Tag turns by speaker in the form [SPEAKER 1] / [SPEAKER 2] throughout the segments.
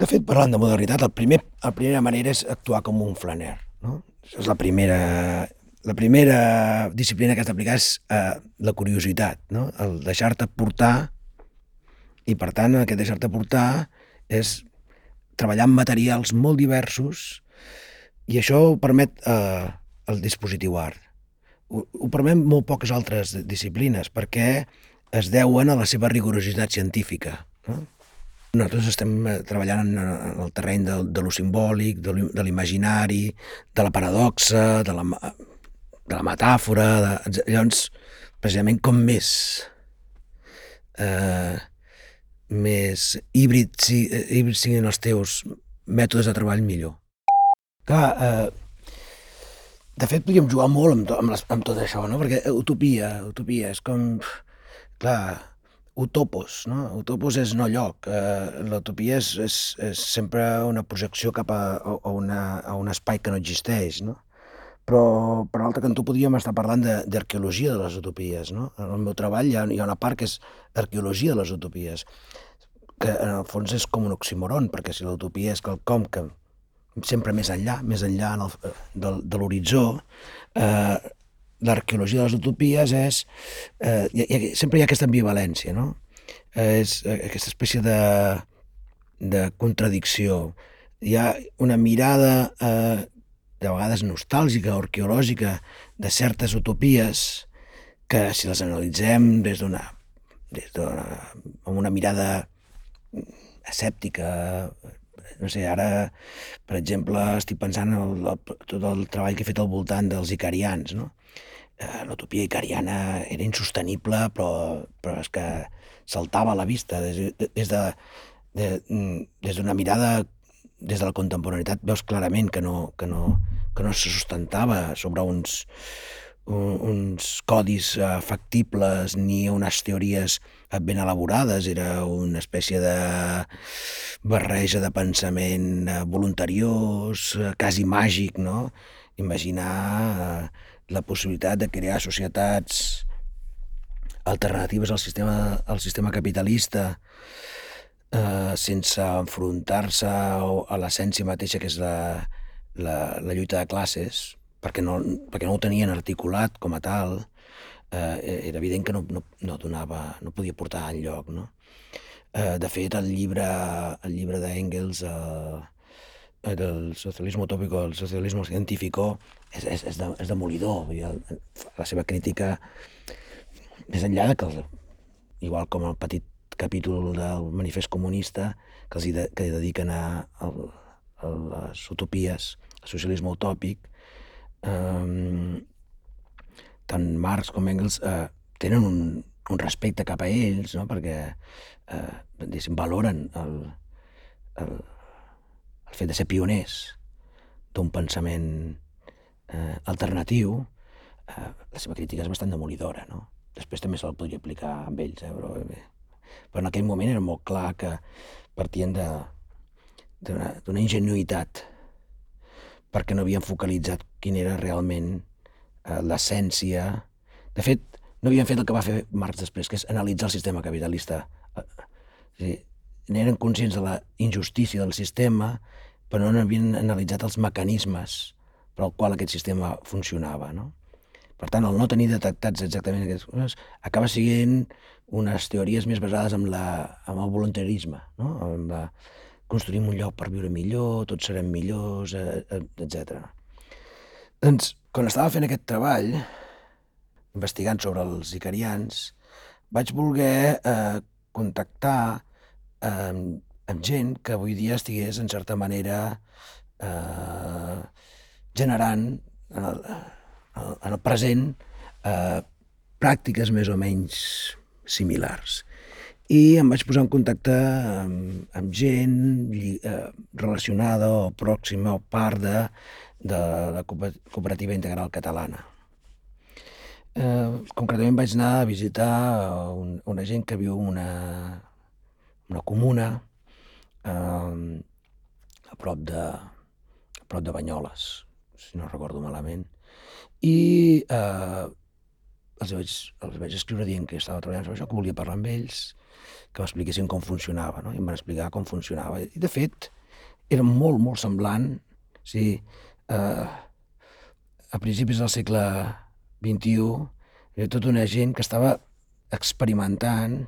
[SPEAKER 1] De fet, parlant de modernitat, el primer, la primera manera és actuar com un flaner. No? Això és la primera, la primera disciplina que has d'aplicar és eh, la curiositat, no? el deixar-te portar, i per tant aquest deixar-te portar és treballar amb materials molt diversos i això ho permet eh, el dispositiu art. Ho, ho permet molt poques altres disciplines perquè es deuen a la seva rigorositat científica. No? Nosaltres estem eh, treballant en el terreny de, de lo simbòlic, de l'imaginari, de la paradoxa, de la, de la metàfora... De, llavors, precisament, com més eh, més híbrid, si, eh, híbrid siguin els teus mètodes de treball, millor. Clar, eh, de fet, podríem jugar molt amb, to, amb, les, amb tot això, no? Perquè utopia, utopia, és com... Clar, utopos, no? Utopos és no lloc. Eh, L'utopia és, és, és sempre una projecció cap a, a, una, a un espai que no existeix, no? Però, per l'altre cantó, podríem estar parlant d'arqueologia de, de les utopies, no? En el meu treball hi ha, hi ha una part que és arqueologia de les utopies, que en el fons és com un oxímoron, perquè si l'utopia és quelcom que sempre més enllà, més enllà en el, de, de l'horitzó, eh, l'arqueologia de les utopies és... Eh, hi, hi, sempre hi ha aquesta ambivalència, no? Eh, és aquesta espècie de, de contradicció. Hi ha una mirada eh, de vegades nostàlgica o arqueològica de certes utopies que si les analitzem des d'una des d'una amb una mirada escèptica no sé, ara, per exemple, estic pensant en el, el, tot el treball que he fet al voltant dels icarians, no? Eh, l'utopia icariana era insostenible, però, però és que saltava a la vista des, des de, de, mm, des d'una mirada des de la contemporaneitat veus clarament que no, que no, que no se sustentava sobre uns, uns codis eh, factibles ni unes teories ben elaborades, era una espècie de barreja de pensament eh, voluntariós, quasi màgic, no? Imaginar la possibilitat de crear societats alternatives al sistema, al sistema capitalista eh, sense enfrontar-se a l'essència mateixa que és la, la, la lluita de classes, perquè no, perquè no ho tenien articulat com a tal, eh, era evident que no, no, no, donava, no podia portar enlloc. No? Eh, de fet, el llibre, el llibre d'Engels, eh, del socialisme utòpic al socialisme científic és, és, és, de, és demolidor. La seva crítica, més enllà que, el, igual com el petit capítol del manifest comunista que els de, que dediquen a, a, a les utopies, al socialisme utòpic, eh, tant Marx com Engels eh, tenen un, un respecte cap a ells, no? perquè eh, valoren el, el, el fet de ser pioners d'un pensament eh, alternatiu, eh, la seva crítica és bastant demolidora, no? Després també se'l podria aplicar amb ells, eh, però, bé. però en aquell moment era molt clar que partien d'una ingenuïtat perquè no havien focalitzat quin era realment eh, l'essència. De fet, no havien fet el que va fer Marx després, que és analitzar el sistema capitalista. Eh, és eren conscients de la injustícia del sistema, però no havien analitzat els mecanismes per al qual aquest sistema funcionava. No? Per tant, el no tenir detectats exactament aquestes coses acaba sent unes teories més basades en, la, en el voluntarisme, no? en la, construïm un lloc per viure millor, tots serem millors, eh, eh, etc. Doncs, quan estava fent aquest treball, investigant sobre els icarians, vaig voler eh, contactar amb, amb gent que avui dia estigués, en certa manera, eh, generant en el, en el present eh, pràctiques més o menys similars. I em vaig posar en contacte amb, amb gent eh, relacionada o pròxima o part de, de la cooperativa integral catalana. Eh, concretament vaig anar a visitar un, una gent que viu una, una comuna eh, a prop de a prop de Banyoles, si no recordo malament, i eh, els vaig, els vaig escriure dient que estava treballant sobre això, que volia parlar amb ells, que m'expliquessin com funcionava, no? i em van explicar com funcionava. I, de fet, era molt, molt semblant, o sigui, eh, a principis del segle XXI, havia tota una gent que estava experimentant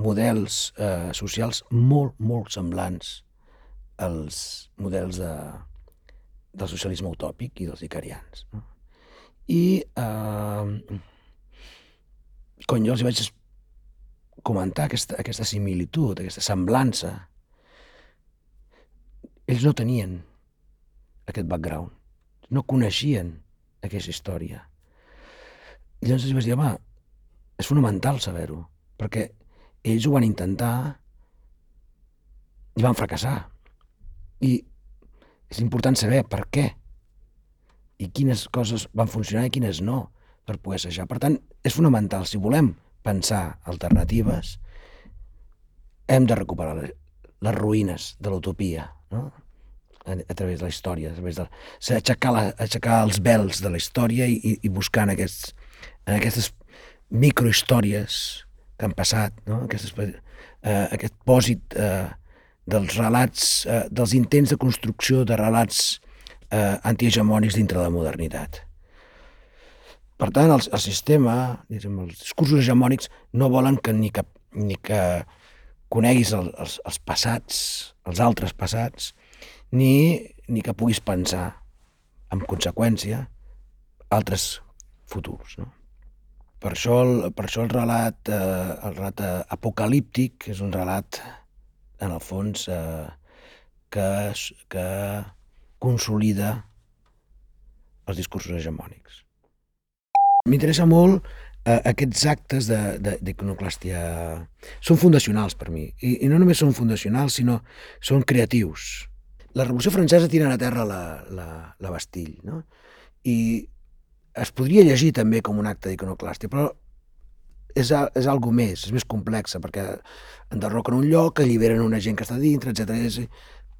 [SPEAKER 1] models eh, socials molt, molt semblants als models de, del socialisme utòpic i dels icarians. No? I eh, quan jo els vaig comentar aquesta, aquesta similitud, aquesta semblança, ells no tenien aquest background, no coneixien aquesta història. I llavors els vaig dir, home, és fonamental saber-ho, perquè ells ho van intentar i van fracassar. I és important saber per què i quines coses van funcionar i quines no per poder assajar. Per tant, és fonamental, si volem pensar alternatives, hem de recuperar les, ruïnes de l'utopia, no? a, a través de la història, a través de... Aixecar, la, aixecar els vels de la història i, i buscar en, aquests, en aquestes microhistòries que han passat, no? Aquestes, eh, aquest pòsit eh, dels relats, eh, dels intents de construcció de relats eh, antihegemònics dintre la modernitat. Per tant, el, el sistema, diguem, els discursos hegemònics no volen que ni que, ni que coneguis el, els, els passats, els altres passats, ni, ni que puguis pensar, en conseqüència, altres futurs. No? Per, això el, per això el relat, eh, el relat apocalíptic és un relat, en el fons, eh, que, que consolida els discursos hegemònics. M'interessa molt eh, aquests actes d'iconoclàstia. Són fundacionals per mi. I, I no només són fundacionals, sinó són creatius. La Revolució Francesa tira a terra la, la, la Bastille, no? I es podria llegir també com un acte d'iconoclàstia, però és, és algo més, és més complexa, perquè enderroquen un lloc, alliberen una gent que està dintre, etc.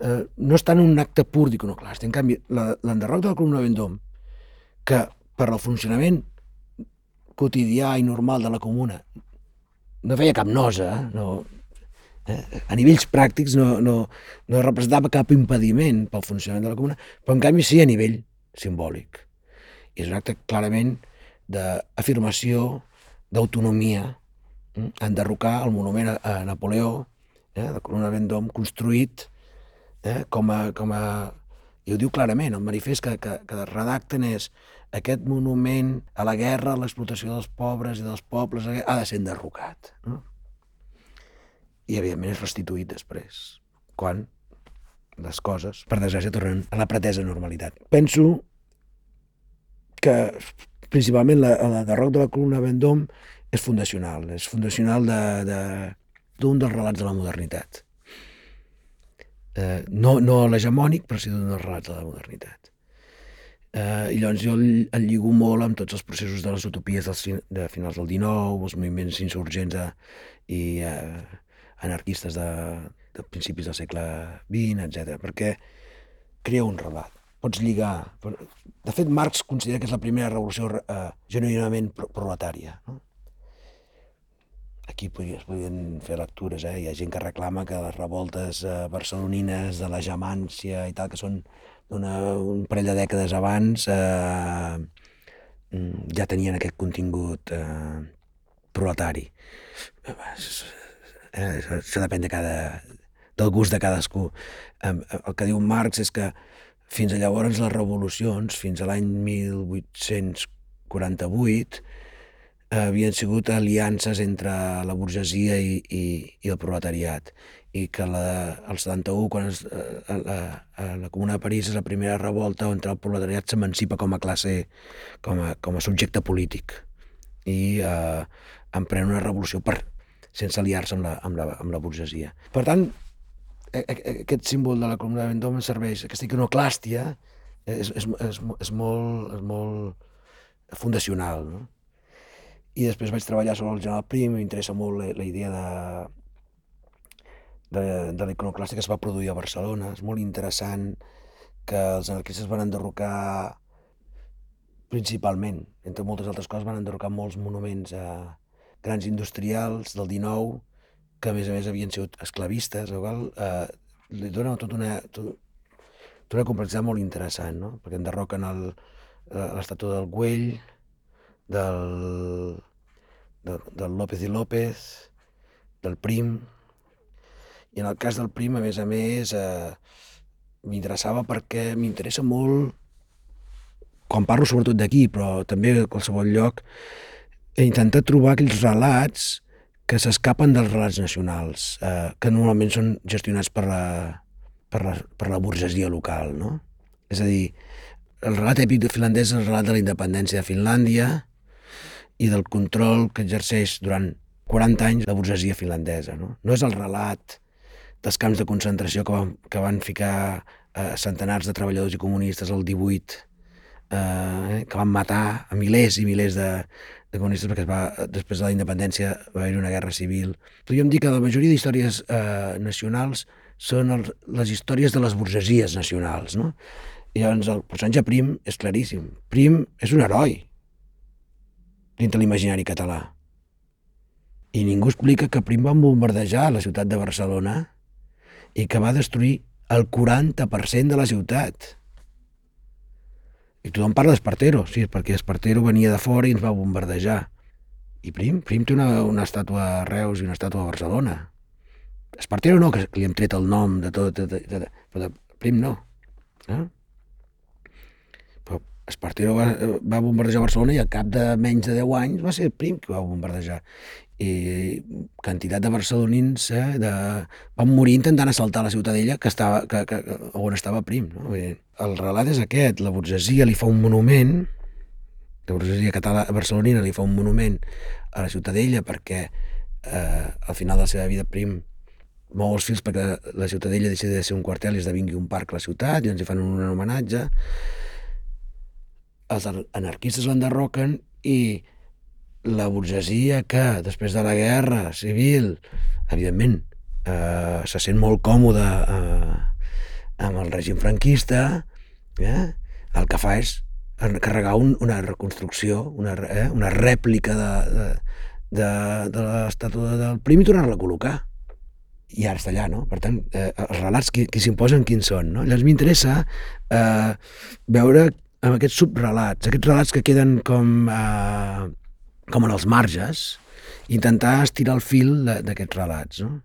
[SPEAKER 1] Eh, no és tant un acte pur d'iconoclàstia. En canvi, l'enderroc de la columna Vendôme, que per al funcionament quotidià i normal de la comuna no feia cap nosa, eh? no, eh? a nivells pràctics no, no, no representava cap impediment pel funcionament de la comuna, però en canvi sí a nivell simbòlic. És un acte clarament d'afirmació, d'autonomia, eh? enderrocar el monument a, a Napoleó, eh? de Columna Vendôme, construït eh? com, a, com a... I ho diu clarament, el manifest que, que, que redacten és aquest monument a la guerra, a l'explotació dels pobres i dels pobles, ha de ser enderrocat. No? I, evidentment, és restituït després, quan les coses, per desgràcia, tornen a la pretesa normalitat. Penso que, principalment, la, la derroc de la columna Vendôme és fundacional, és fundacional d'un de, de, dels relats de la modernitat. Eh, no, no l'hegemònic, però sí d'un dels relats de la modernitat. Eh, I llavors jo el, el lligo molt amb tots els processos de les utopies dels, de finals del XIX, els moviments insurgents de, i eh, anarquistes de, de principis del segle XX, etc. perquè crea un relat. Pots lligar... De fet, Marx considera que és la primera revolució eh, genuïnament proletària. No? Aquí es podien fer lectures, eh? hi ha gent que reclama que les revoltes eh, barcelonines de la Jamància i tal, que són una, un parell de dècades abans eh, mm, ja tenien aquest contingut eh, proletari. Eh, això depèn de cada, del gust de cadascú. Eh, el que diu Marx és que fins a llavors les revolucions, fins a l'any 1848, eh, havien sigut aliances entre la burgesia i, i, i el proletariat i que la, el 71, quan es, eh, a, la, a la Comuna de París és la primera revolta on el proletariat s'emancipa com a classe, com a, com a subjecte polític i eh, emprèn una revolució per, sense aliar-se amb, la, amb, la, amb la burgesia. Per tant, aquest símbol de la Comuna de Vendôme serveix, aquesta iconoclàstia és, és, és, és, molt, és molt fundacional. No? I després vaig treballar sobre el general Prim, m'interessa molt la, la idea de, de, de l'iconoclàstia que es va produir a Barcelona. És molt interessant que els anarquistes van enderrocar principalment. Entre moltes altres coses van enderrocar molts monuments a grans industrials del 19 que a més a més havien sigut esclavistes, el qual eh, li dona tota una, tot, tota una complexitat molt interessant, no? perquè enderroquen l'estàtua del Güell, del, del, del López i López, del Prim, i en el cas del Prim, a més a més, eh, m'interessava perquè m'interessa molt, quan parlo sobretot d'aquí, però també a qualsevol lloc, intentar trobar aquells relats que s'escapen dels relats nacionals, eh, que normalment són gestionats per la, per la, per la burgesia local. No? És a dir, el relat èpic de finlandès és el relat de la independència de Finlàndia i del control que exerceix durant 40 anys la burgesia finlandesa. No, no és el relat dels camps de concentració que van, que van ficar eh, centenars de treballadors i comunistes al 18, eh, que van matar a milers i milers de comunistes perquè es va, després de la independència va haver una guerra civil. Podríem dir que la majoria d'històries eh, nacionals són el, les històries de les burgesies nacionals, no? I llavors el personatge Prim és claríssim. Prim és un heroi dintre l'imaginari català. I ningú explica que Prim van bombardejar la ciutat de Barcelona i que va destruir el 40% de la ciutat. I tothom parla d'Espartero, sí, perquè Espartero venia de fora i ens va bombardejar. I Prim, Prim té una, una estàtua a Reus i una estàtua a Barcelona. Espartero no, que li hem tret el nom de tot, de, de, de, però de Prim no. Eh? Espartero va, va bombardejar Barcelona i al cap de menys de 10 anys va ser Prim que va bombardejar i quantitat de barcelonins eh, de... van morir intentant assaltar la ciutadella que estava, que, que, on estava Prim. No? El relat és aquest, la burgesia li fa un monument, la burgesia català barcelonina li fa un monument a la ciutadella perquè eh, al final de la seva vida Prim mou els fils perquè la ciutadella deixi de ser un quartel i esdevingui un parc a la ciutat i ens hi fan un homenatge els anarquistes l'enderroquen i la burgesia que, després de la guerra civil, evidentment, eh, se sent molt còmode eh, amb el règim franquista, eh, el que fa és encarregar un, una reconstrucció, una, eh, una rèplica de, de, de, de l'estàtua del prim i tornar-la a col·locar. I ara està allà, no? Per tant, eh, els relats qui, qui s'imposen quins són, no? Llavors m'interessa eh, veure amb aquests subrelats, aquests relats que queden com eh, com en els marges, intentar estirar el fil d'aquests relats. No?